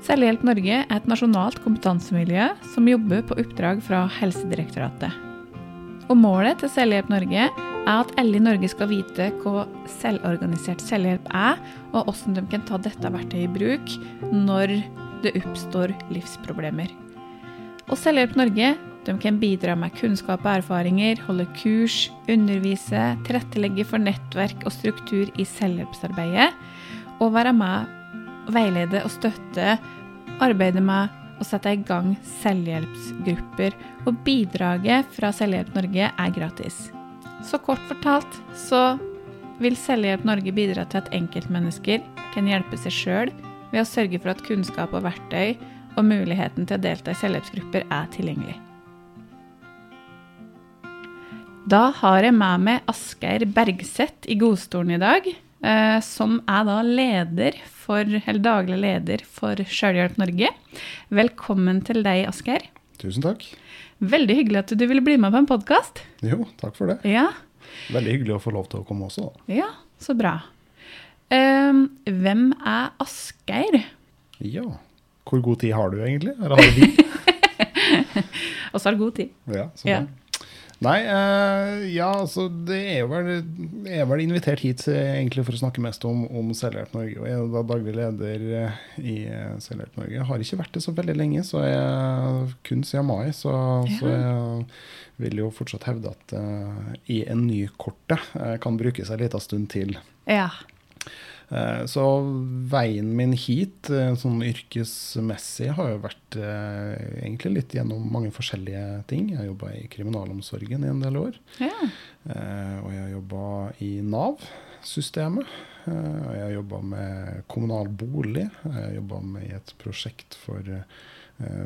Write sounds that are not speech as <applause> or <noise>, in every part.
Selvhjelp Norge er et nasjonalt kompetansemiljø som jobber på oppdrag fra Helsedirektoratet. Og Målet til Selvhjelp Norge er at alle i Norge skal vite hva selvorganisert selvhjelp er, og hvordan de kan ta dette verktøyet i bruk når det oppstår livsproblemer. Og Selvhjelp Norge de kan bidra med kunnskap og erfaringer, holde kurs, undervise, tilrettelegge for nettverk og struktur i selvhjelpsarbeidet, og være med veilede og støtte arbeidet med å sette i gang selvhjelpsgrupper. Og bidraget fra Selvhjelp Norge er gratis. Så kort fortalt så vil Selvhjelp Norge bidra til at enkeltmennesker kan hjelpe seg sjøl ved å sørge for at kunnskap og verktøy og muligheten til å delta i selvhjelpsgrupper er tilgjengelig. Da har jeg med meg Asgeir Bergseth i godstolen i dag. Eh, som er da leder for, eller daglig leder for Sjølhjelp Norge. Velkommen til deg, Asgeir. Tusen takk. Veldig hyggelig at du ville bli med på en podkast. Jo, takk for det. Ja. Veldig hyggelig å få lov til å komme også, da. Ja, så bra. Um, hvem er Asgeir? Ja, hvor god tid har du egentlig? Eller har vi? <laughs> Og så har du god tid. Ja, så bra. Ja. Nei, uh, ja, altså det er jo vel Jeg er vel invitert hit egentlig for å snakke mest om, om Selvhjelp Norge. Og jeg er da daglig leder eh, i uh, Selvhjelp Norge. Jeg har ikke vært det så veldig lenge, så jeg kun siden mai. Så, ja. så jeg vil jo fortsatt hevde at uh, i en ny korte kan brukes en liten stund til. Ja. Eh, så veien min hit, eh, sånn yrkesmessig, har jo vært eh, egentlig litt gjennom mange forskjellige ting. Jeg har jobba i kriminalomsorgen i en del år. Ja. Og jeg har jobba i Nav-systemet. Og jeg har jobba med kommunal bolig. Jeg har jobba med et prosjekt for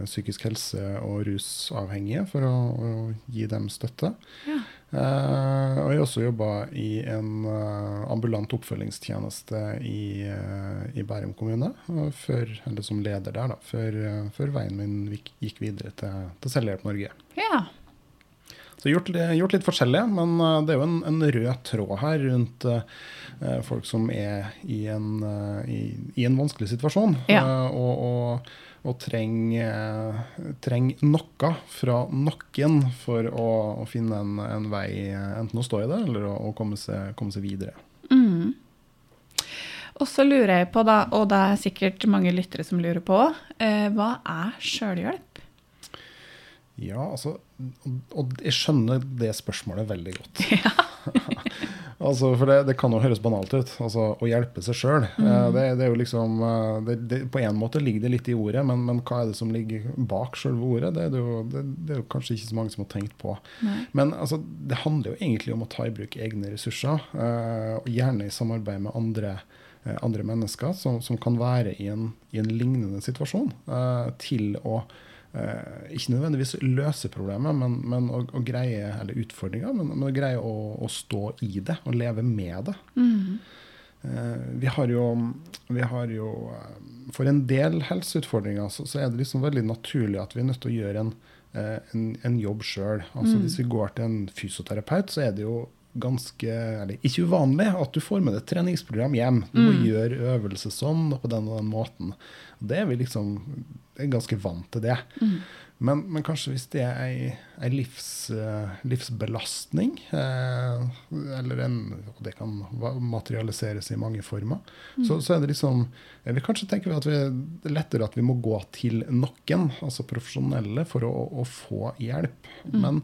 psykisk helse og rusavhengige for å, å gi dem støtte. Ja. Eh, og jeg har også jobba i en uh, ambulant oppfølgingstjeneste i, uh, i Bærum kommune, før, eller som leder der, da, før, før veien min gikk videre til, til Selvhjelp Norge. Ja. Så gjort, gjort, litt forskjellig, men det er jo en, en rød tråd her rundt folk som er i en, i, i en vanskelig situasjon. Ja. og, og og trenger treng noe fra noen for å, å finne en, en, vei, enten å stå i det eller å, å komme, seg, komme, seg, videre. Mm. Og så lurer jeg på, da, og det er sikkert mange lyttere som lurer på, eh, hva er sjølhjelp? Ja, altså Og jeg skjønner det spørsmålet veldig godt. <laughs> Ja. Altså, for det, det, kan jo høres banalt ut, altså, å hjelpe seg sjøl. Mm. Eh, det, det, er jo liksom eh, det, På en måte ligger det litt i ordet, men, men hva er det som ligger bak sjølve ordet? Det er, jo, det, er jo kanskje ikke så mange som har tenkt på. Nei. Men altså, det handler jo egentlig om å ta i bruk egne ressurser, uh, og gjerne i samarbeid med andre, andre mennesker som, som, kan være i en, i en lignende situasjon, til å eh, ikke nødvendigvis løse problemet, men, men å, å, greie, eller utfordringa, men, men, å greie å, å, stå i det og leve med det. Mm. Eh, vi, har jo, vi har jo eh, For en del helseutfordringer så, så, er det liksom veldig naturlig at vi er nødt til å gjøre en, eh, en, en jobb sjøl. Altså, mm. Hvis vi går til en fysioterapeut, så er det jo ganske eller ikke uvanlig at du får med deg et treningsprogram hjem. Du må mm. gjøre øvelse sånn og på den og den måten. Det er vi liksom er ganske vant til det. Mm. Men, men, kanskje hvis det er ei, livs, uh, livsbelastning, uh, eller en, og det kan materialiseres i mange former, mm. så, så, er det liksom vil kanskje tenke at vi, det er lettere at vi må gå til noen, altså profesjonelle, for å, å få hjelp. Mm. Men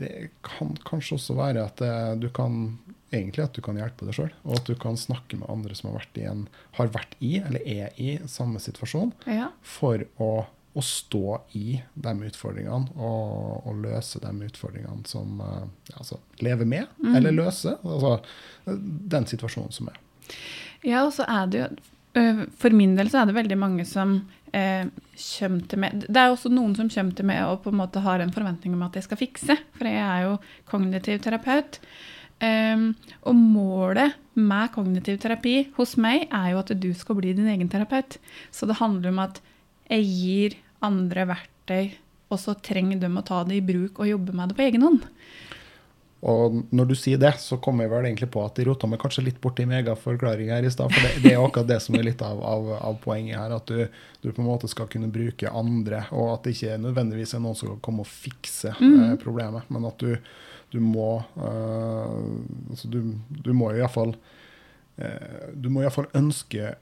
det kan kanskje også være at det, du kan egentlig at du kan hjelpe deg sjøl, og at du kan snakke med andre som har vært i, en, har vært i eller er i samme situasjon, ja. for å, å, stå i de utfordringene og, og løse de utfordringene som ja, altså, Leve med, mm. eller løse. Altså den situasjonen som er. Ja, og så er det jo For min del så er det veldig mange som eh, meg Det er også noen som kommer til meg og på en måte har en forventning om at jeg skal fikse, for jeg er jo kognitiv terapeut. Um, og målet med kognitiv terapi hos meg er jo at du skal bli din egen terapeut. Så det handler om at jeg gir andre verktøy, og så trenger de å ta det i bruk og jobbe med det på egen hånd. Og når du sier det, så kommer jeg vel egentlig på at de rota meg kanskje litt borti megaforklaring her i stad. For det, det, er akkurat det som er litt av, av, av poenget her. At du, du, på en måte skal kunne bruke andre, og at det ikke nødvendigvis er noen som kan komme og fikse mm. eh, problemet. Men at du, du må uh, altså du, du må iallfall uh, Du må iallfall ønske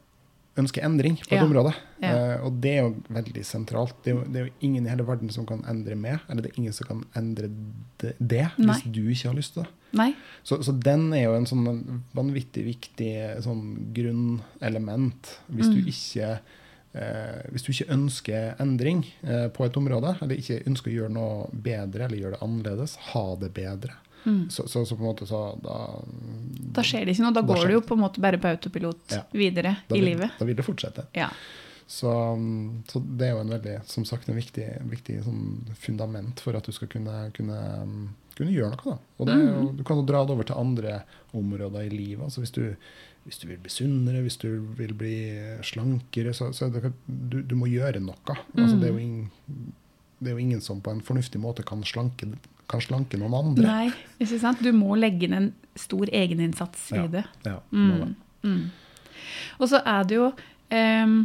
ønsker endring på et ja. område. Ja. Uh, og det er jo veldig sentralt. Det er jo, det er jo, ingen i hele verden som kan endre med, eller det er ingen som kan endre det, det hvis du ikke har lyst til det. Så, så, den er jo en sånn vanvittig viktig sånn grunnelement. Hvis, mm. du ikke, uh, hvis du ikke ønsker endring uh, på et område, eller ikke ønsker å gjøre noe bedre eller gjøre det annerledes, ha det bedre, Mm. Så, så, så, på en måte så da Da skjer det ikke noe. Da, da går du jo på en måte bare på autopilot ja. videre vil, i livet. Da vil det fortsette. Ja. Så, så, det er jo en veldig, som sagt, en viktig, viktig sånn fundament for at du skal kunne, kunne, kunne gjøre noe. Da. Og det, mm. Du kan jo dra det over til andre områder i livet. altså hvis du hvis du vil bli sunnere, hvis du vil bli slankere, så, så det, du, du, må gjøre noe. Altså, det, er ingen, det, er jo ingen, som på en fornuftig måte kan slanke kan slanke noen andre. Nei, ikke sant? Du må legge inn en stor egeninnsats i det. Ja, mm, mm. Og så er det jo um,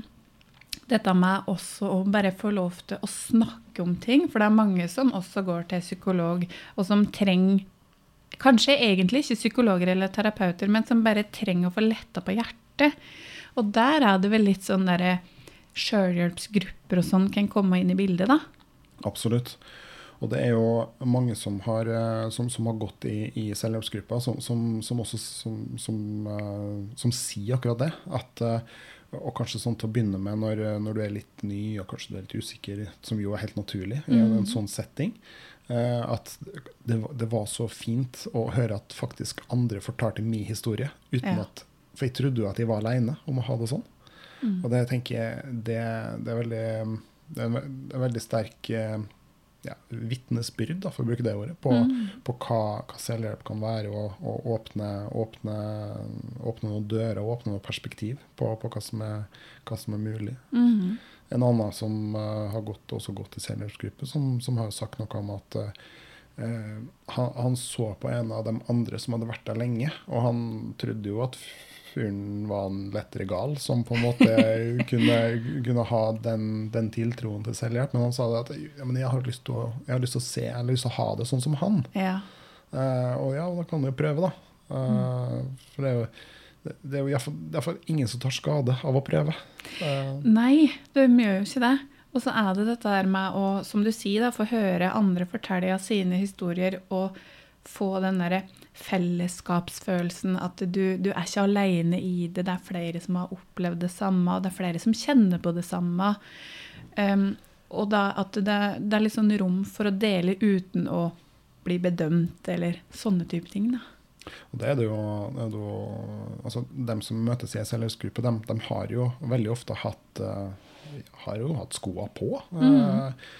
dette med også å bare få lov til å snakke om ting. For det er mange som også går til psykolog, og som trenger Kanskje egentlig ikke psykologer eller terapeuter, men som bare trenger å få letta på hjertet. Og der er det vel litt sånn derre sjølhjelpsgrupper og sånn kan komme inn i bildet, da. Absolutt. Og det er jo mange som har, eh, som, som har gått i, i selvhjelpsgruppa, som, som, også uh, som, sier akkurat det. At, uh, og kanskje sånn til å begynne med når, når, du er litt ny og kanskje du er litt usikker, som jo er helt naturlig i en en sånn setting. At det, det, var så fint å høre at faktisk andre fortalte min historie. uten ja. at, For jeg trodde jo at jeg var aleine om å ha det sånn. Mm. Og det tenker jeg det, det, er veldig det er en, veldig sterk ja, vitnesbyrd, for å bruke det ordet, på, mm. på hva, hva, selvhjelp kan være. Og, og åpne, åpne, åpne, noen dører og åpne noe perspektiv på, på hva, som er, hva, som er, mulig. Mm. En annen som uh, har gått, også gått i selvhjelpsgruppe, som, som, har sagt noe om at uh, han, han, så på en av de andre som hadde vært der lenge, og han trodde jo at fyren var en lettere gal, som på en måte <laughs> kunne, kunne ha den, den, tiltroen til selvhjelp. Men han sa det at ja, jeg, har lyst til å, jeg har lyst til å se, jeg har lyst til å ha det sånn som han. Ja. Uh, og ja, da kan du jo prøve, da. Uh. For det er jo det er jo iallfall ingen som tar skade av å prøve. Uh. Nei, det gjør jo ikke det. Og så er det dette der med å, som du sier, da, få høre andre fortelle sine historier og få den derre fellesskapsfølelsen, at du, du, er ikke alene i det. Det er flere som har opplevd det samme, og det er flere som kjenner på det samme. Um, og da, at det, det, er litt sånn rom for å dele uten å bli bedømt, eller sånne type ting. da. Og det er det jo, det er jo altså De som møtes i ei selvhjelpsgruppe, de, de, har jo veldig ofte hatt, uh, har jo hatt skoa på. Mm. Uh,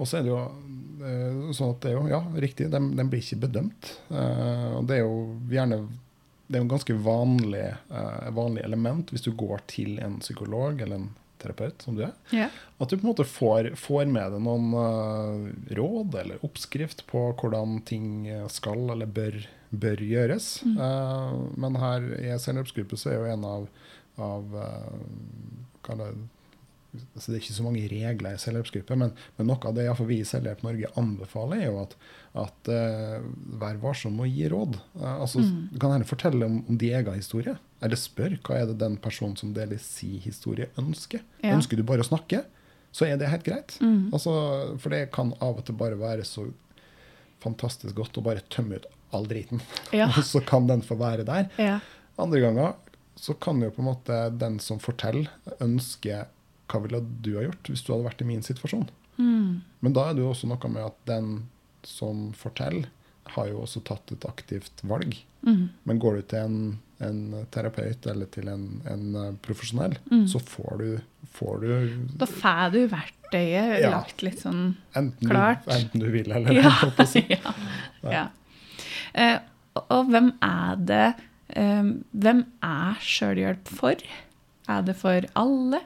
og så er det jo uh, sånn at det er jo, ja, riktig, de, de blir ikke bedømt. Uh, og det er jo gjerne det er jo ganske vanlig, uh, vanlig element hvis du går til en psykolog eller en terapeut, som du er, yeah. at du på en måte får, får med deg noen råd eller oppskrift på hvordan ting skal eller bør, bør gjøres. Mm. Men her i selvhjelpsgruppe så er jo en av, av altså Det er ikke så mange regler i selvhjelpsgrupper, men, men, noe av det vi i Selvhjelp Norge anbefaler, er jo at, at uh, vær varsom med å gi råd. Uh, altså, mm. Du kan gjerne fortelle om, om din egen historie, eller spør hva er det den personen som deler sin historie, ønsker. Ja. Ønsker du bare å snakke, så er det helt greit. Mm. Altså, for det kan av og til bare være så fantastisk godt å bare tømme ut all driten, <laughs> ja. og så kan den få være der. Ja. Andre ganger så kan jo på en måte den som forteller, ønske hva ville du ha gjort hvis du hadde vært i min situasjon? Mm. Men da er det jo også noe med at den som forteller, har jo også tatt et aktivt valg. Mm. Men går du til en, en terapeut eller til en, en eh, profesjonell, mm. så får du, får du Da får du verktøyet ja. lagt litt sånn enten klart. Du, enten du vil eller <laughs> ja. ja. <laughs> ja. Eh, og hvem er det eh, Hvem er sjølhjelp for? Er det for alle?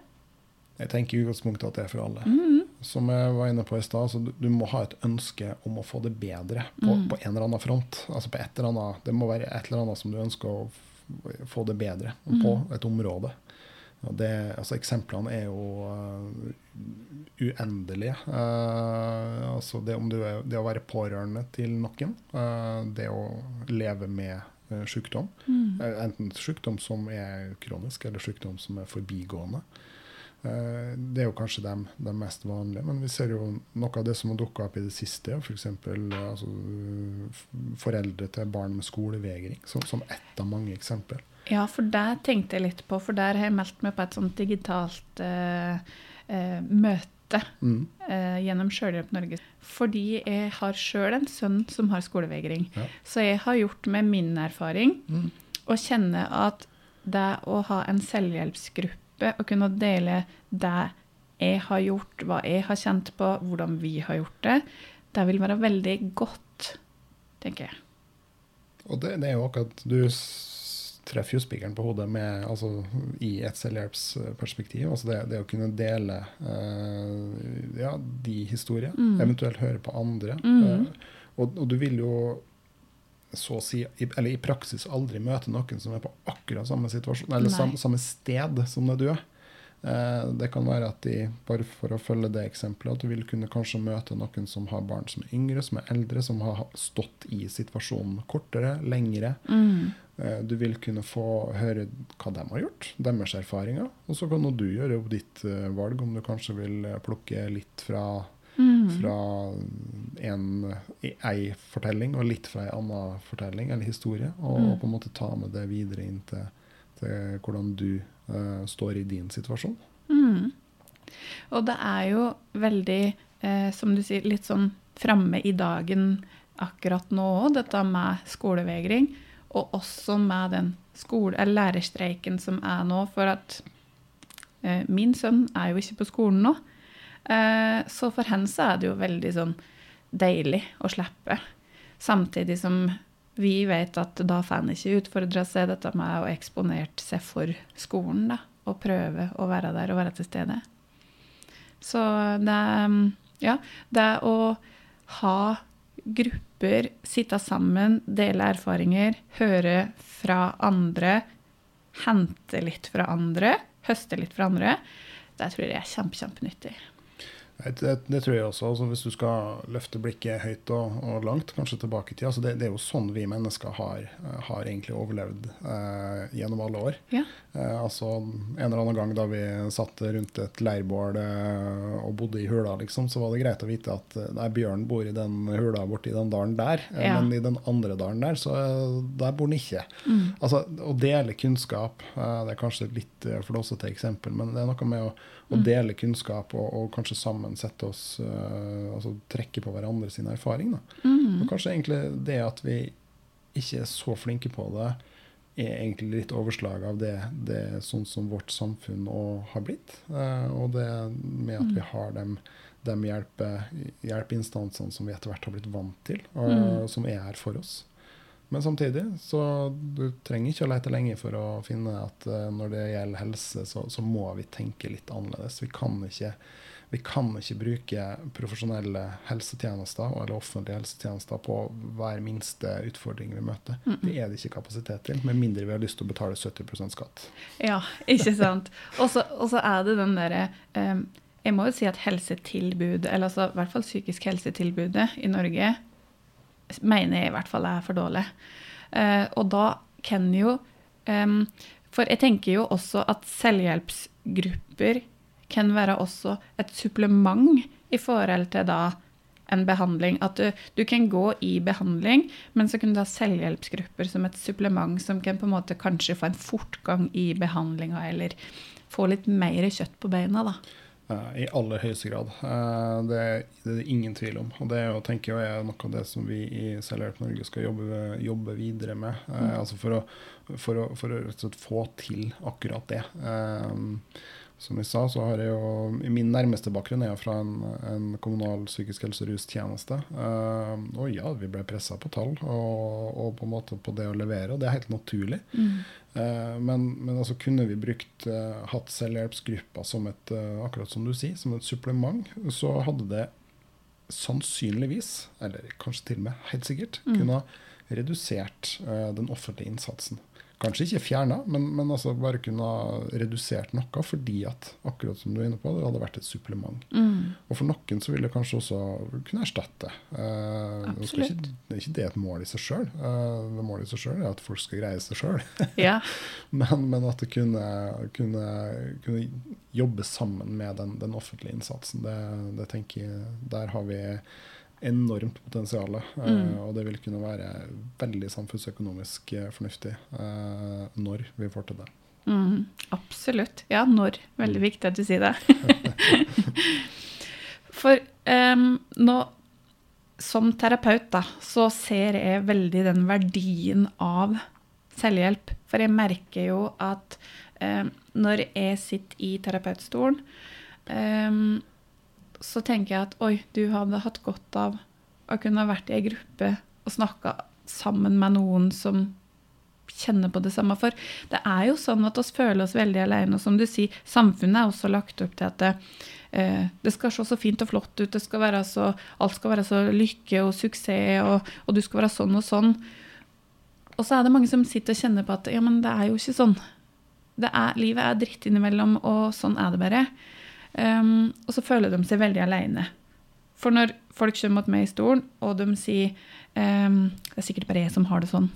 Jeg tenker i utgangspunktet at det er for alle. Mm. som jeg var inne på i stad, så du, du, må ha et ønske om å få det bedre på, mm. på, en eller annen front. Altså på et eller annet, Det må være et eller annet som du ønsker å få det bedre på mm. et område. Det, altså eksemplene er jo uh, uendelige. Uh, altså det, er, det, å være pårørende til noen, uh, det å leve med sykdom, mm. enten sykdom som er kronisk, eller sykdom som er forbigående. Det er jo kanskje de, de, mest vanlige, men vi ser jo noe av det som har dukka opp i det siste. F.eks. For altså, foreldre til barn med skolevegring, som, som ett av mange eksempler. Ja, for det tenkte jeg litt på, for der har jeg meldt meg på et sånt digitalt eh, eh, møte mm. eh, gjennom Sjølhjelp Norge. Fordi jeg har sjøl en sønn som har skolevegring. Ja. Så jeg har gjort med min erfaring mm. kjenne kjenner at det å ha en selvhjelpsgruppe og kunne dele det jeg har gjort, hva jeg har kjent på, hvordan vi har gjort det, det vil være veldig godt, tenker jeg. Og det, det er jo akkurat du treffer jo spikeren på hodet med, altså, i et selvhjelpsperspektiv. Altså det, det, å kunne dele uh, ja, de historiene, mm. eventuelt høre på andre. Mm. Uh, og, og, du vil jo så å si, eller i praksis aldri møte noen som er på akkurat samme situasjon, eller sam, samme sted som det du er. Eh, det kan være at de, bare for å følge det eksempelet, at du vil kunne kanskje møte noen som har barn som er yngre, som er eldre, som har stått i situasjonen kortere, lengre. Mm. Eh, du vil kunne få høre hva de har gjort, deres erfaringer. Og så kan du gjøre ditt eh, valg, om du kanskje vil plukke litt fra, mm. fra en, ei fortelling og litt fra ei anna fortelling eller historie, og, mm. på en måte ta med det videre inn til, til hvordan du uh, står i din situasjon. Mm. Og det er jo veldig, eh, som du sier, litt sånn framme i dagen akkurat nå òg, dette med skolevegring. Og også med den skole, lærerstreiken som er nå. For at eh, min sønn er jo ikke på skolen nå. Eh, så for henne så er det jo veldig sånn deilig å slippe. Samtidig som vi vet at da får en ikke utfordra seg dette med å eksponere seg for skolen. da, Og prøve å være der og være til stede. Så det, ja, det å ha grupper, sitte sammen, dele erfaringer, høre fra andre, hente litt fra andre, høste litt fra andre, det tror jeg er kjempe, kjempenyttig. Det, det, tror jeg også. Altså, hvis du skal løfte blikket høyt og, og langt, kanskje tilbake i tid. Altså, det, det, er jo sånn vi mennesker har, har egentlig overlevd eh, gjennom alle år. Ja. Eh, altså, en eller annen gang da vi satt rundt et leirbål eh, og bodde i hula, liksom, så var det greit å vite at eh, nei, bjørn bor i den hula borti den dalen der, eh, ja. men i den andre dalen der, så eh, der bor den ikke. Mm. Altså, Å dele kunnskap, det er kanskje litt flåsete eksempel, men det er noe med å og mm. dele kunnskap og, og, kanskje sammen sette oss uh, altså trekke på hverandre sin erfaring. Mm. Og kanskje egentlig det at vi ikke er så flinke på det, er egentlig litt overslag av det, det sånn som vårt samfunn har blitt. Uh, og det med at vi mm. har dem, de hjelpe, hjelpeinstansene som vi etter hvert har blitt vant til, og mm. som er her for oss. Men samtidig så du trenger ikke å lete lenge for å finne at uh, når det gjelder helse, så, så, må vi tenke litt annerledes. Vi kan ikke, vi kan ikke bruke profesjonelle helsetjenester eller offentlige helsetjenester på hver minste utfordring vi møter. Mm -mm. Det er det ikke kapasitet til, med mindre vi har lyst til å betale 70% skatt. Ja, ikke sant. Og så er det den derre um, Jeg må jo si at helsetilbud, eller altså i hvert fall psykisk helsetilbudet i Norge mener jeg i hvert fall er for dårlig. Uh, og da kan jo um, For jeg tenker jo også at selvhjelpsgrupper kan være også et supplement i forhold til da en behandling. At du, du, kan gå i behandling, men så kan du ha selvhjelpsgrupper som et supplement som kan på en måte kanskje få en fortgang i behandlinga, eller få litt mer kjøtt på beina. da. Uh, I aller høyeste grad. Uh, det, er, det, er det ingen tvil om. Og det er, jo, tenker jeg, er noe av det som vi i Selvhjelp Norge skal jobbe, jobbe videre med. Uh, mm. altså for å, for, å, for å, få til akkurat det. Som jeg sa, så har jeg jo Min nærmeste bakgrunn er jo fra en, en kommunal psykisk helse- og rustjeneste. Uh, og ja, vi ble pressa på tall og, og, på en måte på det å levere, og det er helt naturlig. Mm. Uh, men, men altså kunne vi brukt uh, hatt selvhjelpsgrupper som et akkurat som du sier, som et supplement, så hadde det sannsynligvis, eller kanskje til og med helt sikkert, mm. kunne redusert den offentlige innsatsen. Kanskje ikke fjerna, men, men altså bare kunne redusert noe, fordi at akkurat som du er inne på, det hadde vært et supplement. Mm. Og for noen så vil det kanskje også kunne erstatte. Eh, Absolutt. Ikke, det er ikke det et mål i seg sjøl. Eh, målet i seg sjøl er at folk skal greie seg sjøl. <laughs> ja. men, men, at det kunne, kunne, kunne jobbe sammen med den, den offentlige innsatsen, det, det tenker jeg Der har vi enormt potensial. Eh, mm. og det vil kunne være veldig samfunnsøkonomisk eh, fornuftig uh, når vi får til det. Mm, absolutt. Ja, når. Veldig mm. viktig at du sier det. <laughs> For um, nå som terapeut da, så ser jeg veldig den verdien av selvhjelp. For jeg merker jo at um, når jeg sitter i terapeutstolen um, så tenker jeg at oi, du hadde hatt godt av å kunne vært i ei gruppe og snakka sammen med noen som kjenner på det samme. For det er jo sånn at oss føler oss veldig alene. Og som du sier, samfunnet er også lagt opp til at det, eh, det skal se så fint og flott ut. Skal så, alt skal være så lykke og suksess, og, og, du skal være sånn og sånn. Og så er det mange som sitter og kjenner på at ja, men det er jo ikke sånn. Er, livet er dritt innimellom, og sånn er det bare. Um, og så føler de seg veldig aleine. For når folk kommer mot meg i stolen, og de sier um, Det er sikkert bare jeg som har det sånn.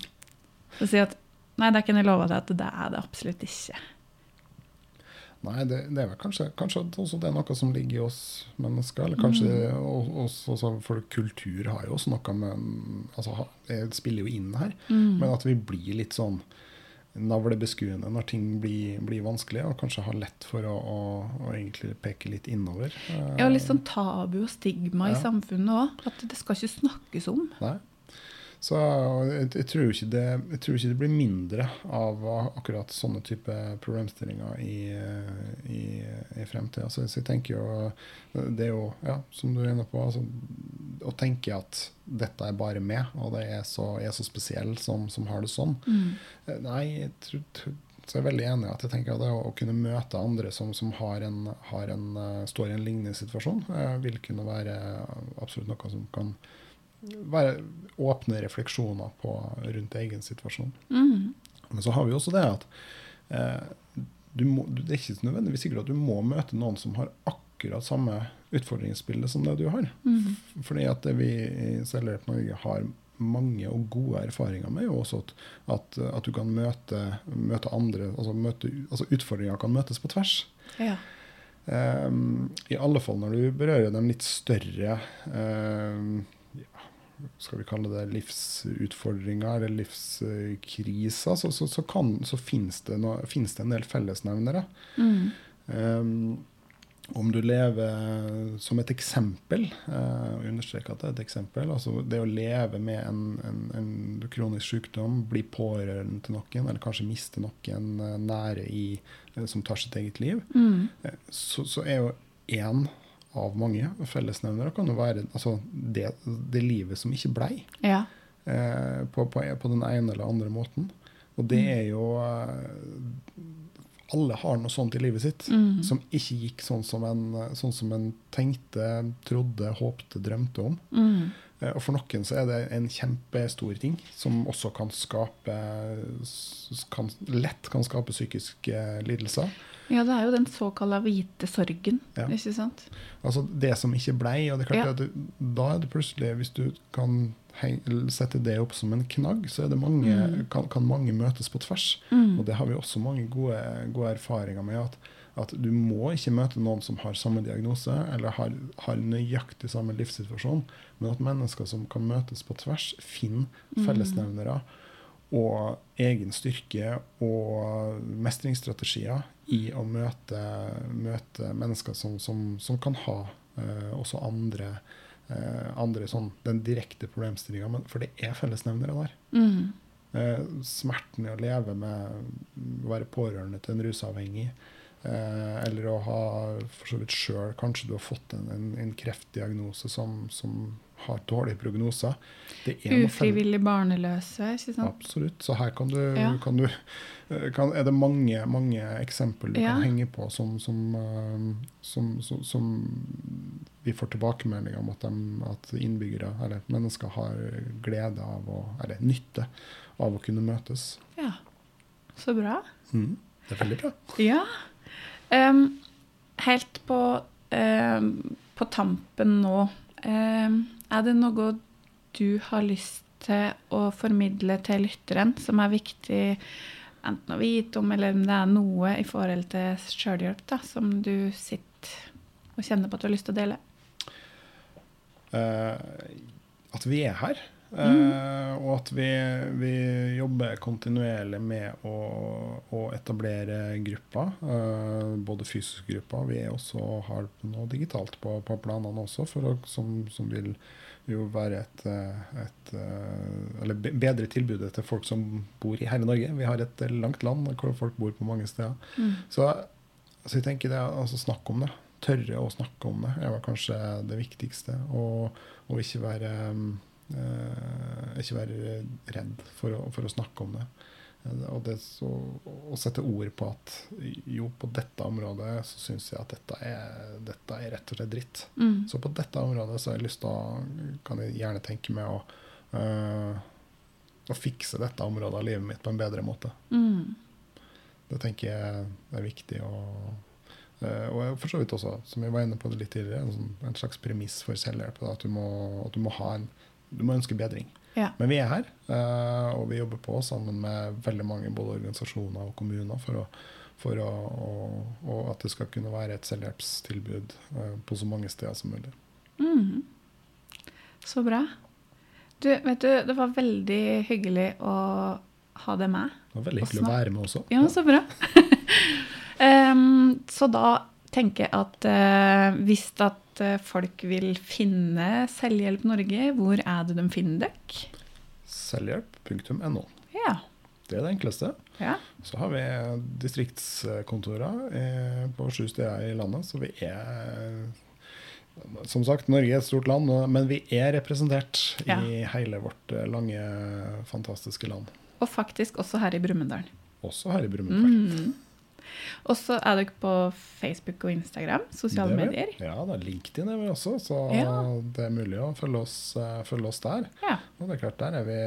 Så sier jeg at nei, det kan jeg love deg at det er det absolutt ikke. Nei, det, det, er vel kanskje, kanskje også det er noe som ligger i oss mennesker. Eller kanskje mm. også, også, For kultur har jo også noe med altså, Det spiller jo inn her. Mm. Men at vi blir litt sånn navlebeskuende når ting blir, blir, vanskelig, og kanskje har lett for å, å, å egentlig peke litt innover. Ja, litt sånn tabu og stigma ja. i samfunnet òg. At det skal ikke snakkes om. Nei. Så jeg, jeg, tror det, jeg, tror ikke det, blir mindre av akkurat sånne type problemstillinger i, i, i fremtida. Så, så, jeg tenker jo Det er jo, ja, som du er inne på, altså, å tenke at dette er bare meg, og det er så, jeg er så spesiell som, som, har det sånn. Mm. Eh, nei, jeg tror, så jeg er veldig enig i at jeg tenker at det å, kunne møte andre som, som har en, har en, uh, står i en lignende situasjon, vil kunne være absolutt noe som kan være åpne refleksjoner på, rundt egen situasjon. Mm. Men så har vi også det at eh, må, det er ikke nødvendigvis sikkert at du må møte noen som har akkurat samme utfordringsbilde som det du har. Mm. Fordi at det vi i Selvhjelp Norge har mange og gode erfaringer med, jo også at, at, at du kan møte, møte andre altså, møte, altså, Utfordringer kan møtes på tvers. Ja. Um, I alle fall når du berører de litt større um, skal vi kalle det livsutfordringer eller livskriser, så, så, så, kan, så finnes, det no, finnes, det en del fellesnevnere. Mm. Um, om du lever som et eksempel, uh, understreker at det er et eksempel, altså det å leve med en, en, en kronisk sykdom, bli pårørende til noen, eller kanskje miste noen uh, nære i, uh, som tar sitt eget liv, mm. så, så, er jo én av mange fellesnevnere kan jo være altså, det, det, livet som ikke blei. Ja. Eh, på, på, på, den ene eller andre måten. Og det mm. er jo eh, Alle har noe sånt i livet sitt mm. som ikke gikk sånn som, en, sånn som en tenkte, trodde, håpte, drømte om. Mm. Eh, og for noen så er det en kjempestor ting som også kan skape kan, lett kan skape psykiske lidelser. Ja, det er jo den såkalla hvite sorgen. Ja. ikke sant? Altså det som ikke blei. Og det er klart ja. at du, da er det plutselig, hvis du kan sette det opp som en knagg, så mange, mm. kan, kan, mange møtes på tvers. Mm. Og det har vi også mange gode, gode erfaringer med. at at du må ikke møte noen som har samme diagnose eller har, har nøyaktig samme livssituasjon, men at mennesker som kan møtes på tvers, finner mm. fellesnevnere og egen styrke og mestringsstrategier i å møte, møte mennesker som, som, som, kan ha uh, også andre, uh, andre sånn, den direkte problemstillinga. For det er fellesnevnere der. Mm. Uh, smerten i å leve med å være pårørende til en rusavhengig. Eh, eller å ha for så vidt sjøl Kanskje du har fått en, en, en kreftdiagnose som, som, har dårlige prognoser. Ufrivillig barneløse, ikke sant? Absolutt. Så her kan du, ja. kan du eh, kan, er det mange, mange eksempler du ja. kan henge på som, som, uh, som, som, vi får tilbakemelding om at, de, at, innbyggere, eller mennesker, har glede av å, eller nytte av å kunne møtes. Ja. Så bra. Mm. Det er veldig bra. Ja. Um, helt på, um, på, tampen nå, um, er det noe du har lyst til å formidle til lytteren som er viktig enten å vite om, eller om det er noe i forhold til sjølhjelp som du sitter og kjenner på at du har lyst til å dele? Uh, at vi er her. Uh, og at vi, vi, jobber kontinuerlig med å, å etablere grupper. Uh, både fysiske grupper. Vi også har noe digitalt på, på planene også, å, som, som, vil jo være et, eh, et Eller bedre tilbudet til folk som bor i hele Norge. Vi har et langt land hvor folk bor på mange steder. Mm. Så, så, jeg tenker det altså snakke om det. Tørre å snakke om det er kanskje det viktigste. Og, og ikke være Eh, ikke være redd for å, for å snakke om det. Eh, og det så, å sette ord på at jo, på dette området så syns jeg at dette er, dette er, rett og slett dritt. Mm. Så på dette området så har jeg lyst til å kan jeg gjerne tenke meg å, uh, å fikse dette området av livet mitt på en bedre måte. Mm. Det tenker jeg er viktig. Og, uh, og for så vidt også, som jeg var inne på det litt tidligere, en, sånn, en slags premiss for selvhjelp. At du, må, at du må ha en du må ønske bedring. Ja. Men vi er her, uh, og vi jobber på sammen med veldig mange både organisasjoner og kommuner for, å, for å, å, at det skal kunne være et selvhjelpstilbud uh, på så mange steder som mulig. Mm. Så bra. Du, vet du, det var veldig hyggelig å ha deg med. Det var veldig hyggelig å være med også. Ja, så bra. <laughs> <laughs> um, så da tenker jeg at uh, hvis at Eh, folk vil finne Selvhjelp Norge, hvor er det de finner dere? Selvhjelp.no. Ja. Det er det enkleste. Ja. Så har vi distriktskontorer eh, på sju steder i landet, så vi er som sagt, Norge er et stort land, men vi er representert ja. i hele vårt eh, lange, fantastiske land. Og faktisk også her i Brumunddal. Også her i Brumunddal. Mm. Og så er dere på Facebook og Instagram, sosiale medier. Ja, er LinkedIn er vi også, så ja. det er mulig å følge oss, uh, følge oss der. Ja. Og det er klart, der er vi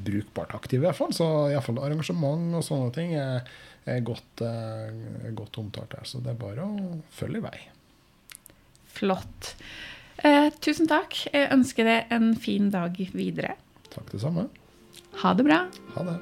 brukbart aktive, i hvert fall. Så iallfall arrangement og sånne ting er, er godt, er godt, omtalt der. Så det er bare å følge i vei. Flott. Eh, tusen takk. Jeg ønsker deg en fin dag videre. Takk det samme. Ha det bra. Ha det.